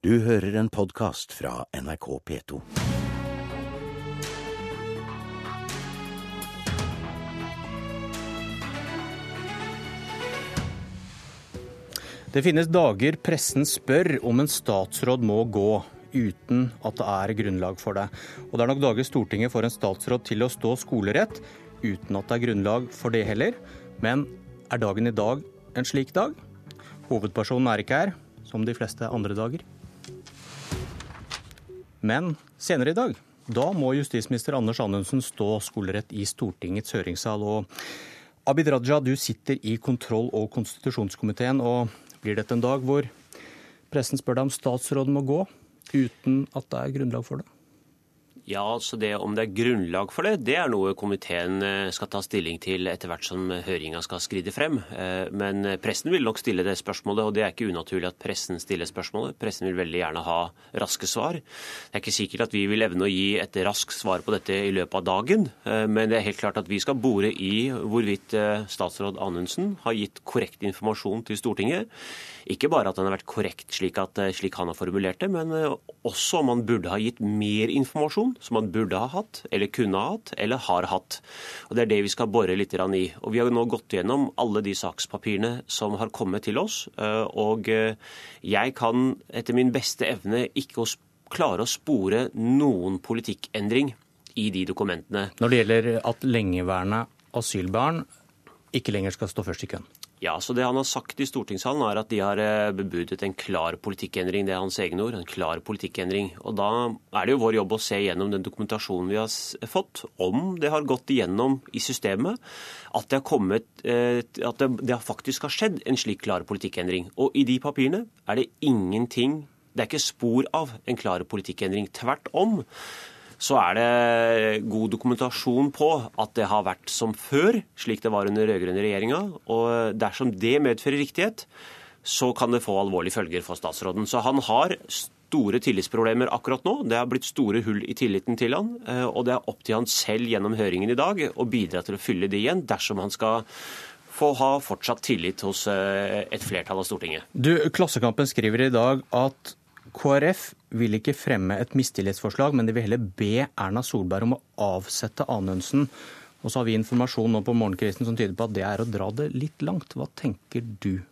Du hører en podkast fra NRK P2. Det finnes dager pressen spør om en statsråd må gå, uten at det er grunnlag for det. Og det er nok dager Stortinget får en statsråd til å stå skolerett, uten at det er grunnlag for det heller. Men er dagen i dag en slik dag? Hovedpersonen er ikke her, som de fleste andre dager. Men senere i dag, da må justisminister Anders Anundsen stå skolerett i Stortingets høringssal. Og Abid Raja, du sitter i kontroll- og konstitusjonskomiteen. og blir dette en dag hvor pressen spør deg om statsråden må gå, uten at det er grunnlag for det? Ja, så det Om det er grunnlag for det, det er noe komiteen eh, skal ta stilling til etter hvert som høringa skal skride frem. Eh, men pressen vil nok stille det spørsmålet, og det er ikke unaturlig at pressen stiller spørsmålet. Pressen vil veldig gjerne ha raske svar. Det er ikke sikkert at vi vil evne å gi et raskt svar på dette i løpet av dagen, eh, men det er helt klart at vi skal bore i hvorvidt statsråd Anundsen har gitt korrekt informasjon til Stortinget. Ikke bare at den har vært korrekt slik, at, slik han har formulert det, men også om han burde ha gitt mer informasjon som man burde ha hatt, eller kunne ha hatt, eller har hatt. Og Det er det vi skal bore litt i. Og Vi har nå gått gjennom alle de sakspapirene som har kommet til oss. Eh, og eh, jeg kan etter min beste evne ikke klare å spore noen politikkendring i de dokumentene. Når det gjelder at lengeværende asylbarn ikke lenger skal stå først i køen? Ja, så Det han har sagt i stortingssalen, er at de har eh, bebudet en klar politikkendring. Det er hans egne ord. En klar politikkendring. Og Da er det jo vår jobb å se gjennom den dokumentasjonen vi har fått, om det har gått igjennom i systemet, at det har kommet, eh, at det faktisk har skjedd en slik klar politikkendring. Og i de papirene er det ingenting det er ikke spor av en klar politikkendring. Tvert om så er det god dokumentasjon på at det har vært som før, slik det var under rød-grønne regjeringa. Og dersom det medfører riktighet, så kan det få alvorlige følger for statsråden. Så han har store tillitsproblemer akkurat nå. Det har blitt store hull i tilliten til han, eh, og det er opp til han selv gjennom høringen i dag å bidra til å fylle det igjen, dersom han skal få ha fortsatt tillit hos eh, et flertall av Stortinget. Du, Klassekampen skriver i dag at KrF vil ikke fremme et mistillitsforslag, men de vil heller be Erna Solberg om å avsette Anundsen. Og så har vi informasjon nå på morgenkvisten som tyder på at det er å dra det litt langt. Hva tenker du?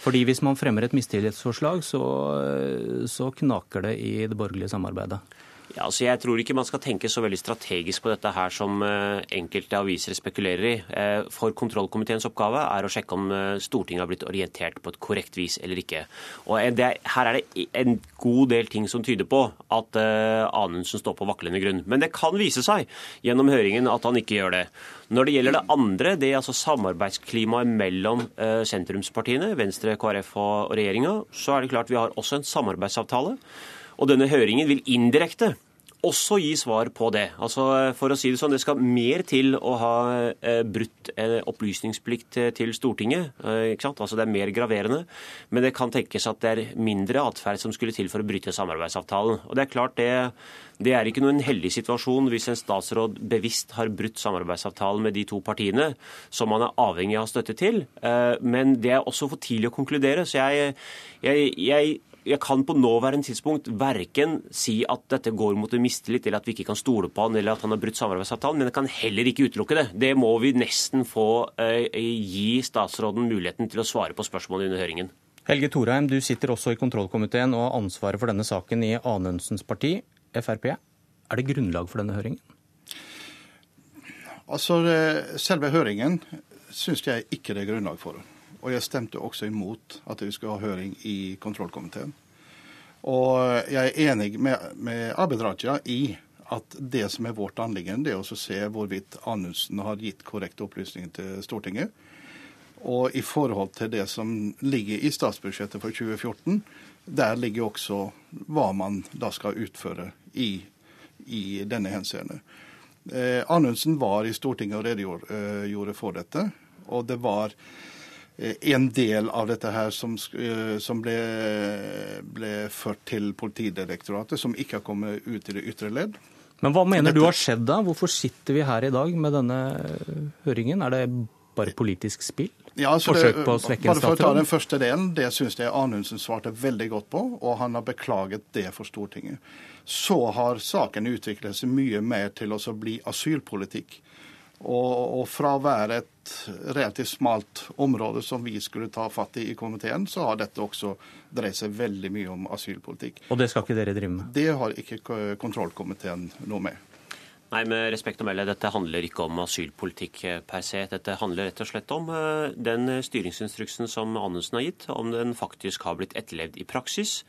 Fordi hvis man fremmer et mistillitsforslag, så, så knaker det i det borgerlige samarbeidet. Ja, altså jeg tror ikke man skal tenke så veldig strategisk på dette her som eh, enkelte aviser spekulerer i. Eh, for kontrollkomiteens oppgave er å sjekke om eh, Stortinget har blitt orientert på et korrekt vis eller ikke. Og det, Her er det en god del ting som tyder på at Anundsen står på vaklende grunn. Men det kan vise seg gjennom høringen at han ikke gjør det. Når det gjelder det andre, det er altså samarbeidsklimaet mellom sentrumspartiene, Venstre, KrF og regjeringa, så er det klart vi har også en samarbeidsavtale. Og denne høringen vil indirekte også gi svar på det. Altså, for å si Det sånn, det skal mer til å ha eh, brutt eh, opplysningsplikt til Stortinget. Eh, ikke sant? Altså, det er mer graverende. Men det kan tenkes at det er mindre atferd som skulle til for å bryte samarbeidsavtalen. Og Det er klart det, det er ikke noen heldig situasjon hvis en statsråd bevisst har brutt samarbeidsavtalen med de to partiene som man er avhengig av støtte til. Eh, men det er også for tidlig å konkludere. Så jeg, jeg, jeg jeg kan på nåværende tidspunkt verken si at dette går mot en mistillit, eller at vi ikke kan stole på han, eller at han har brutt samarbeidsavtalen, men jeg kan heller ikke utelukke det. Det må vi nesten få eh, gi statsråden muligheten til å svare på spørsmålet under høringen. Helge Thorheim, du sitter også i kontrollkomiteen og har ansvaret for denne saken i Anundsens parti, Frp. Er det grunnlag for denne høringen? Altså, Selve høringen syns jeg ikke det er grunnlag for. Og jeg stemte også imot at vi skulle ha høring i kontrollkomiteen. Og jeg er enig med, med Abid Raja i at det som er vårt anliggende, det er å se hvorvidt Anundsen har gitt korrekte opplysninger til Stortinget. Og i forhold til det som ligger i statsbudsjettet for 2014, der ligger også hva man da skal utføre i, i denne henseende. Eh, Anundsen var i Stortinget og redegjorde eh, for dette. Og det var en del av dette her som, eh, som ble, ble, ført til Politidirektoratet, som ikke har kommet ut i det ytre ledd. Men hva mener dette... du har skjedd da? Hvorfor sitter vi her i dag med denne høringen? Er det bare politisk spill? ja, forsøk på å svekke en statsråd? Bare for å ta den første delen, det syns jeg Anundsen svarte veldig godt på, og han har beklaget det for Stortinget. Så har saken utviklet seg mye mer til å bli asylpolitikk. Og, og, fra å være et relativt smalt område som vi skulle ta fatt i i komiteen, så har dette også dreid seg veldig mye om asylpolitikk. Og det skal ikke dere drive med? Det har ikke kontrollkomiteen noe med. Nei, med respekt å melde, dette handler ikke om asylpolitikk eh, per se. Dette handler rett og slett om eh, den styringsinstruksen som Anundsen har gitt, om den faktisk har blitt etterlevd i praksis,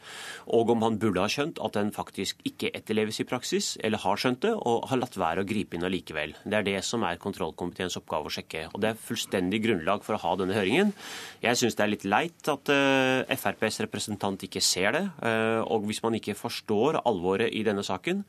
og om han burde ha skjønt at den faktisk ikke etterleves i praksis, eller har skjønt det, og har latt være å gripe inn allikevel. Det er det som er kontrollkomiteens oppgave å sjekke. Og det er fullstendig grunnlag for å ha denne høringen. Jeg syns det er litt leit at uh, FrPs representant ikke ser det. Og hvis man ikke forstår alvoret i denne saken,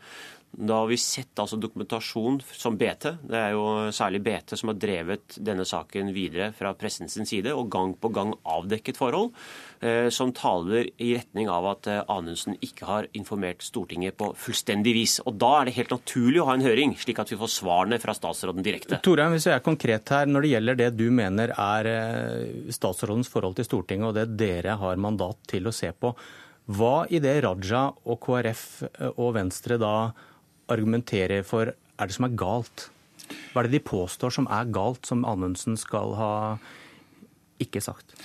da har vi sett altså dokumentasjon som BT. Det er jo særlig BT som har drevet denne saken videre fra pressens side, og gang på gang avdekket forhold eh, som taler i retning av at eh, Anundsen ikke har informert Stortinget på fullstendig vis. Og Da er det helt naturlig å ha en høring, slik at vi får svarene fra statsråden direkte. Torheim, hvis jeg er konkret her, når det gjelder det du mener er eh, statsrådens forhold til Stortinget, og det dere har mandat til å se på, hva i det Raja og KrF og Venstre da argumentere for er det som er galt? Hva er det de påstår som er galt, som Anundsen skal ha ikke sagt?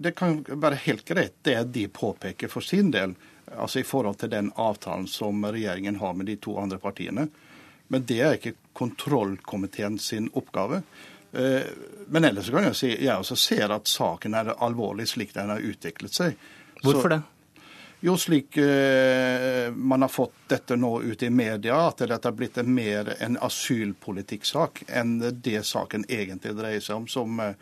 Det kan være helt greit det de påpeker for sin del, altså i forhold til den avtalen som regjeringen har med de to andre partiene. Men det er ikke kontrollkomiteen sin oppgave. Eh, men ellers kan jeg si jeg også ser at saken er alvorlig slik den har utviklet seg. Hvorfor Så, det? Jo, slik eh, man har fått dette nå ut i media, at dette har blitt mer en asylpolitikksak enn det saken egentlig dreier seg om, som, eh,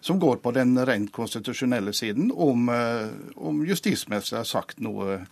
som går på den rent konstitusjonelle siden, om, eh, om justisministeren har sagt noe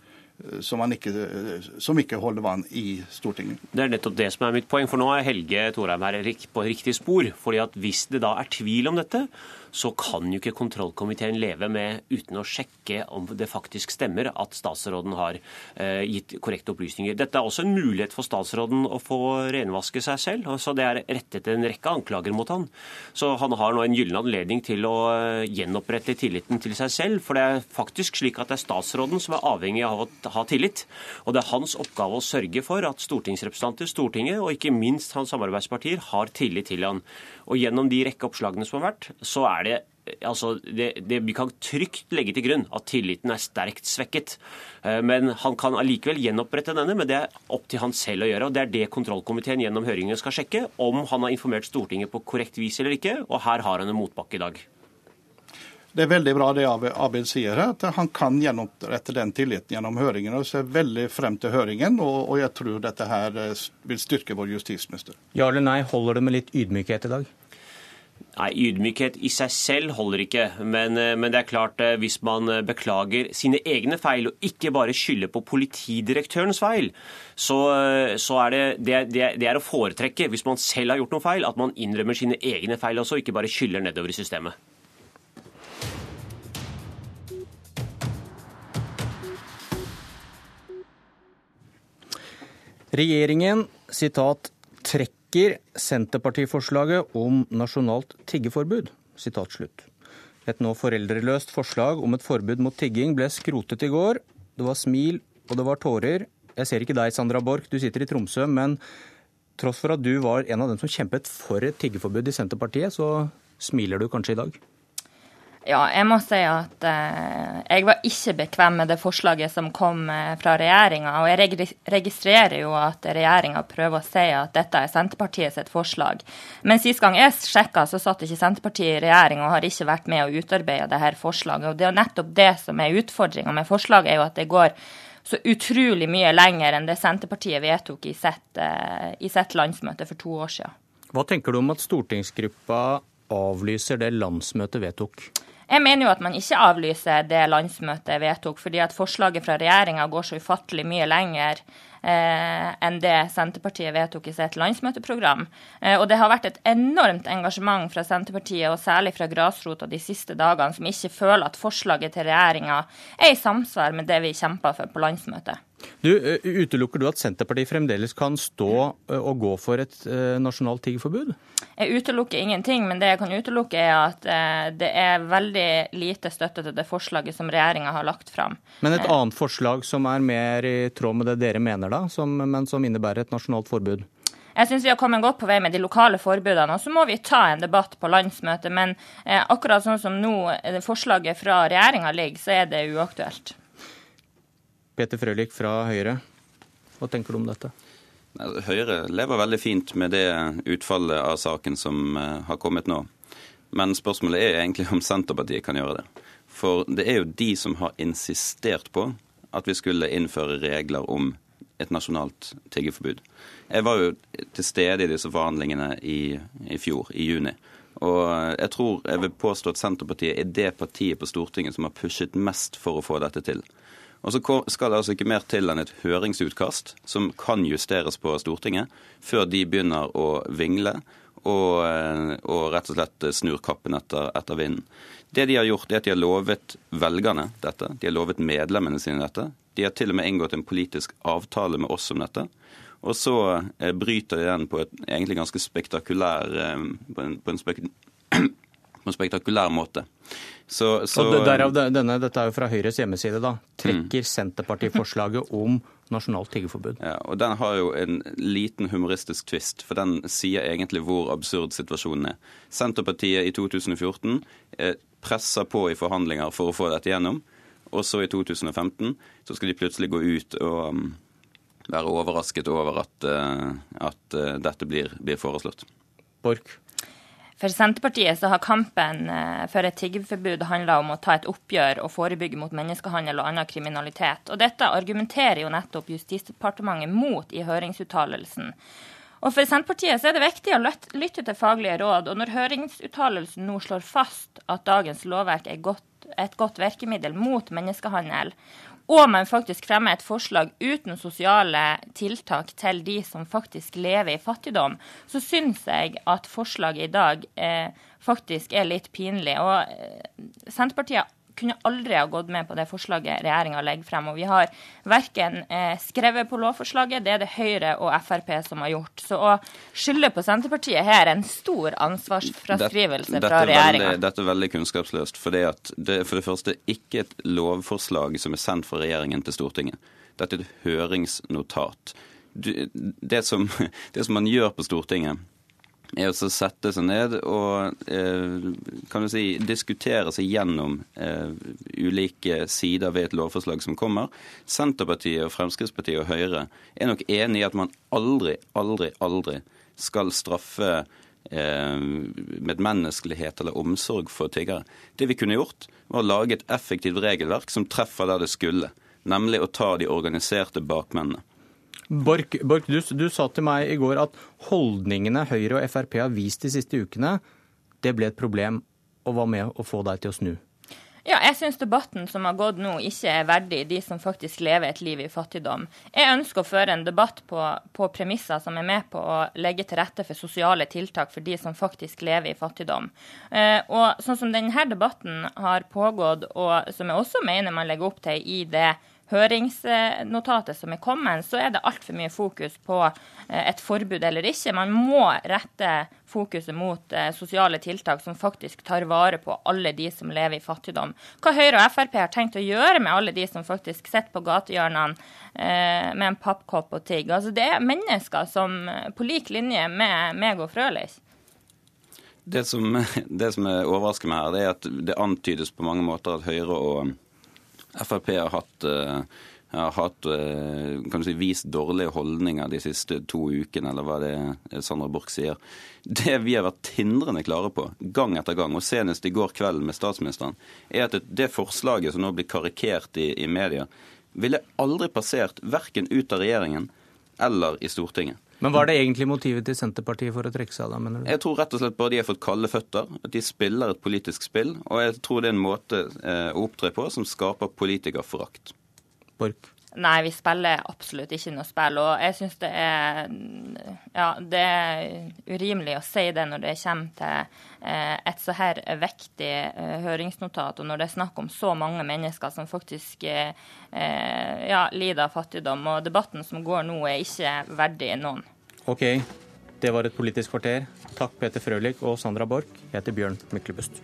som, ikke, eh, som, ikke, holder vann i Stortinget. Det er nettopp det som er mitt poeng. For nå er Helge Thorheim her på riktig spor. fordi at Hvis det da er tvil om dette, så kan jo ikke kontrollkomiteen leve med uten å sjekke om det faktisk stemmer at statsråden har eh, gitt korrekte opplysninger. Dette er også en mulighet for statsråden å få renvaske seg selv. så Det er rettet en rekke anklager mot han. Så han har nå en gyllen anledning til å eh, gjenopprette tilliten til seg selv. For det er faktisk slik at det er statsråden som er avhengig av ha tillit. Og det er hans oppgave å sørge for at stortingsrepresentanter, Stortinget og ikke minst hans samarbeidspartier har tillit til han. Og gjennom de rekke oppslagene som har vært, så er det altså, det, det, Vi kan trygt legge til grunn at tilliten er sterkt svekket. Eh, men Han kan allikevel gjenopprette denne, men det er opp til han selv å gjøre. og Det er det kontrollkomiteen gjennom høringen skal sjekke, om han har informert Stortinget på korrekt vis eller ikke. Og her har han en motbakke i dag. Det er veldig bra det Abid sier at han kan gjenopprette den tilliten gjennom høringen. og ser veldig frem til høringen, og, og jeg tror dette her eh, vil styrke vår justisminister. Ja eller nei, holder det med litt ydmykhet i dag? Nei, Ydmykhet i seg selv holder ikke. Men, eh, men, det er klart, eh, hvis man beklager sine egne feil, og ikke bare skylder på politidirektørens feil, så, så er det, det, det, er å foretrekke, hvis man selv har gjort noen feil, at man innrømmer sine egne feil også, ikke bare skylder nedover i systemet. Regjeringen sitat, trekker Senterpartiforslaget om nasjonalt tiggeforbud. Sitat slutt. Et nå foreldreløst forslag om et forbud mot tigging ble skrotet i går. Det var smil og det var tårer. Jeg ser ikke deg, Sandra Borch, du sitter i Tromsø. Men tross for at du var en av dem som kjempet for et tiggeforbud i Senterpartiet, så smiler du kanskje i dag? Ja, jeg må si at eh, jeg var ikke bekvem med det forslaget som kom eh, fra regjeringa. Og jeg registrerer jo at regjeringa prøver å si at dette er Senterpartiet sitt forslag. Men sist gang jeg sjekka, så satt ikke Senterpartiet i regjering og har ikke vært med å utarbeide dette forslaget. Og det er nettopp det som er utfordringa med forslaget, er jo at det går så utrolig mye lenger enn det Senterpartiet vedtok i sitt, eh, i sitt landsmøte for to år siden. Hva tenker du om at stortingsgruppa avlyser det landsmøtet vedtok? Jeg mener jo at man ikke avlyser det landsmøtet vedtok, fordi at forslaget fra regjeringa går så ufattelig mye lenger eh, enn det Senterpartiet vedtok i sitt landsmøteprogram. Eh, og det har vært et enormt engasjement fra Senterpartiet, og særlig fra grasrota de siste dagene, som ikke føler at forslaget til regjeringa er i samsvar med det vi kjempa for på landsmøtet. Du, Utelukker du at Senterpartiet fremdeles kan stå og gå for et nasjonalt tiggerforbud? Jeg utelukker ingenting, men det jeg kan utelukke er at det er veldig lite støtte til det forslaget som regjeringa har lagt fram. Men et annet forslag som er mer i tråd med det dere mener, da, som, men som innebærer et nasjonalt forbud? Jeg syns vi har kommet godt på vei med de lokale forbudene. Og så må vi ta en debatt på landsmøtet. Men eh, akkurat sånn som nå forslaget fra regjeringa ligger, så er det uaktuelt. Peter Frølich fra Høyre, hva tenker du om dette? Høyre lever veldig fint med det utfallet av saken som eh, har kommet nå. Men spørsmålet er egentlig om Senterpartiet kan gjøre det. For det er jo de som har insistert på at vi skulle innføre regler om et nasjonalt tiggeforbud. Jeg var jo til stede i disse forhandlingene i, i fjor, i juni. Og jeg tror jeg vil påstå at Senterpartiet er det partiet på Stortinget som har pushet mest for å få dette til. Og så skal det altså ikke mer til enn et høringsutkast som kan justeres på Stortinget, før de begynner å vingle og, eh, og rett og slett snur kappen etter, etter vinden. Det de har gjort, er at de har lovet velgerne dette. De har lovet medlemmene sine dette. De har til og med inngått en politisk avtale med oss om dette. Og så eh, bryter de den på et egentlig ganske spektakulær eh, på en, på en, spek, på en spektakulær måte. Så, så, og derav denne, Dette er jo fra Høyres hjemmeside. da. Trekker mm. Senterpartiet forslaget om nasjonalt tiggeforbud? Ja, og Den har jo en liten humoristisk tvist, for den sier egentlig hvor absurd situasjonen er. Senterpartiet i 2014 eh, presser på i forhandlinger for å få dette gjennom. Og så i 2015 så skal de plutselig gå ut og um, være overrasket over at, uh, at uh, dette blir, blir foreslått. Borch? For Senterpartiet så har kampen eh, for et tiggerforbud handla om å ta et oppgjør og forebygge mot menneskehandel og annen kriminalitet. Og dette argumenterer jo nettopp Justisdepartementet mot i høringsuttalelsen. Og For Senterpartiet så er det viktig å lytte til faglige råd. og Når høringsuttalelsen nå slår fast at dagens lovverk er godt, et godt virkemiddel mot menneskehandel, og man faktisk fremmer et forslag uten sosiale tiltak til de som faktisk lever i fattigdom, så syns jeg at forslaget i dag eh, faktisk er litt pinlig. Og eh, Senterpartiet kunne aldri ha gått med på det forslaget regjeringa legger frem. Og vi har verken eh, skrevet på lovforslaget, det er det Høyre og Frp som har gjort. Så å skylde på Senterpartiet her er en stor ansvarsfraskrivelse dette, fra regjeringa. Dette er veldig kunnskapsløst. For det, det for det første ikke et lovforslag som er sendt fra regjeringen til Stortinget. Dette er et høringsnotat. Det som, det som man gjør på Stortinget, er å sette seg ned og eh, kan du si, diskutere seg gjennom eh, ulike sider ved et lovforslag som kommer. Senterpartiet, og Fremskrittspartiet og Høyre er nok enig i at man aldri, aldri, aldri skal straffe eh, medmenneskelighet eller omsorg for tiggere. Det vi kunne gjort, var å lage et effektivt regelverk som treffer der det skulle, nemlig å ta de organiserte bakmennene. Borch, du, du, sa til meg i går at holdningene Høyre og Frp har vist de siste ukene, det ble et problem og var med å få deg til å snu. Ja, jeg syns debatten som har gått nå, ikke er verdig de som faktisk lever et liv i fattigdom. Jeg ønsker å føre en debatt på, på, premisser som er med på å legge til rette for sosiale tiltak for de som faktisk lever i fattigdom. Eh, og sånn som denne debatten har pågått, og som jeg også mener man legger opp til i det høringsnotatet som er kommet, så er det altfor mye fokus på eh, et forbud eller ikke. Man må rette fokuset mot eh, sosiale tiltak som faktisk tar vare på alle de som lever i fattigdom. Hva Høyre og Frp har tenkt å gjøre med alle de som faktisk sitter på gatehjørnene eh, med en pappkopp og tigger. Altså, det er mennesker som på lik linje med meg og Frølich. Det som, det som overrasker meg her, det er at det antydes på mange måter at Høyre og Frp har hatt eh, har hatt, eh, kan du si, vist dårlige holdninger de siste to ukene, eller hva det er Sandra Borch sier. Det vi har vært tindrende klare på, gang etter gang, og senest i går kveld med statsministeren, er at det forslaget som nå blir karikert i, i media, ville aldri passert verken ut av regjeringen eller i Stortinget. Men Hva er det egentlig motivet til Senterpartiet for å trekke seg av da, mener du? Jeg tror rett og slett bare de har fått kalde føtter. At de spiller et politisk spill. Og jeg tror det er en måte eh, å opptre på som skaper politikerforakt. Borch? Nei, vi spiller absolutt ikke noe spill. Og jeg syns det er ja, det er urimelig å si det når det kommer til eh, et så her viktig eh, høringsnotat, og når det er snakk om så mange mennesker som faktisk eh, ja, lider av fattigdom. Og debatten som går nå, er ikke verdig noen. OK, det var et Politisk kvarter. Takk Peter Frølich og Sandra Borch. Jeg heter Bjørn Myklebust.